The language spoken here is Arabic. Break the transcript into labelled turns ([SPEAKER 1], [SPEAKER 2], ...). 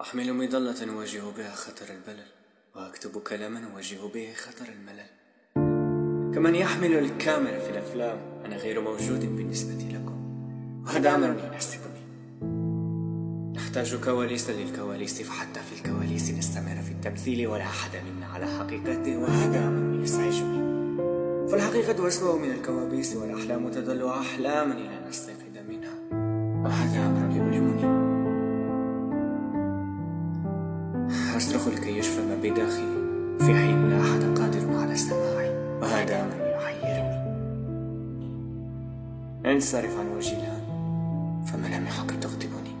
[SPEAKER 1] أحمل مظلة أواجه بها خطر البلل وأكتب كلاما أواجه به خطر الملل. كمن يحمل الكاميرا في الأفلام أنا غير موجود بالنسبة لكم وهذا أمر يناسبني نحتاج كواليس للكواليس فحتى في الكواليس نستمر في التمثيل ولا أحد منا على حقيقته وهذا أمر يزعجني. فالحقيقة أسوأ من الكوابيس والأحلام تظل أحلاما إلى نستيقظ منها. وهذا أمر أصرخ لكي يشفى ما بداخلي. في حين لا أحد قادر على سماعي وهذا أمر يحيرني. انصرف عن وجهي الآن. فملامحك تغضبني.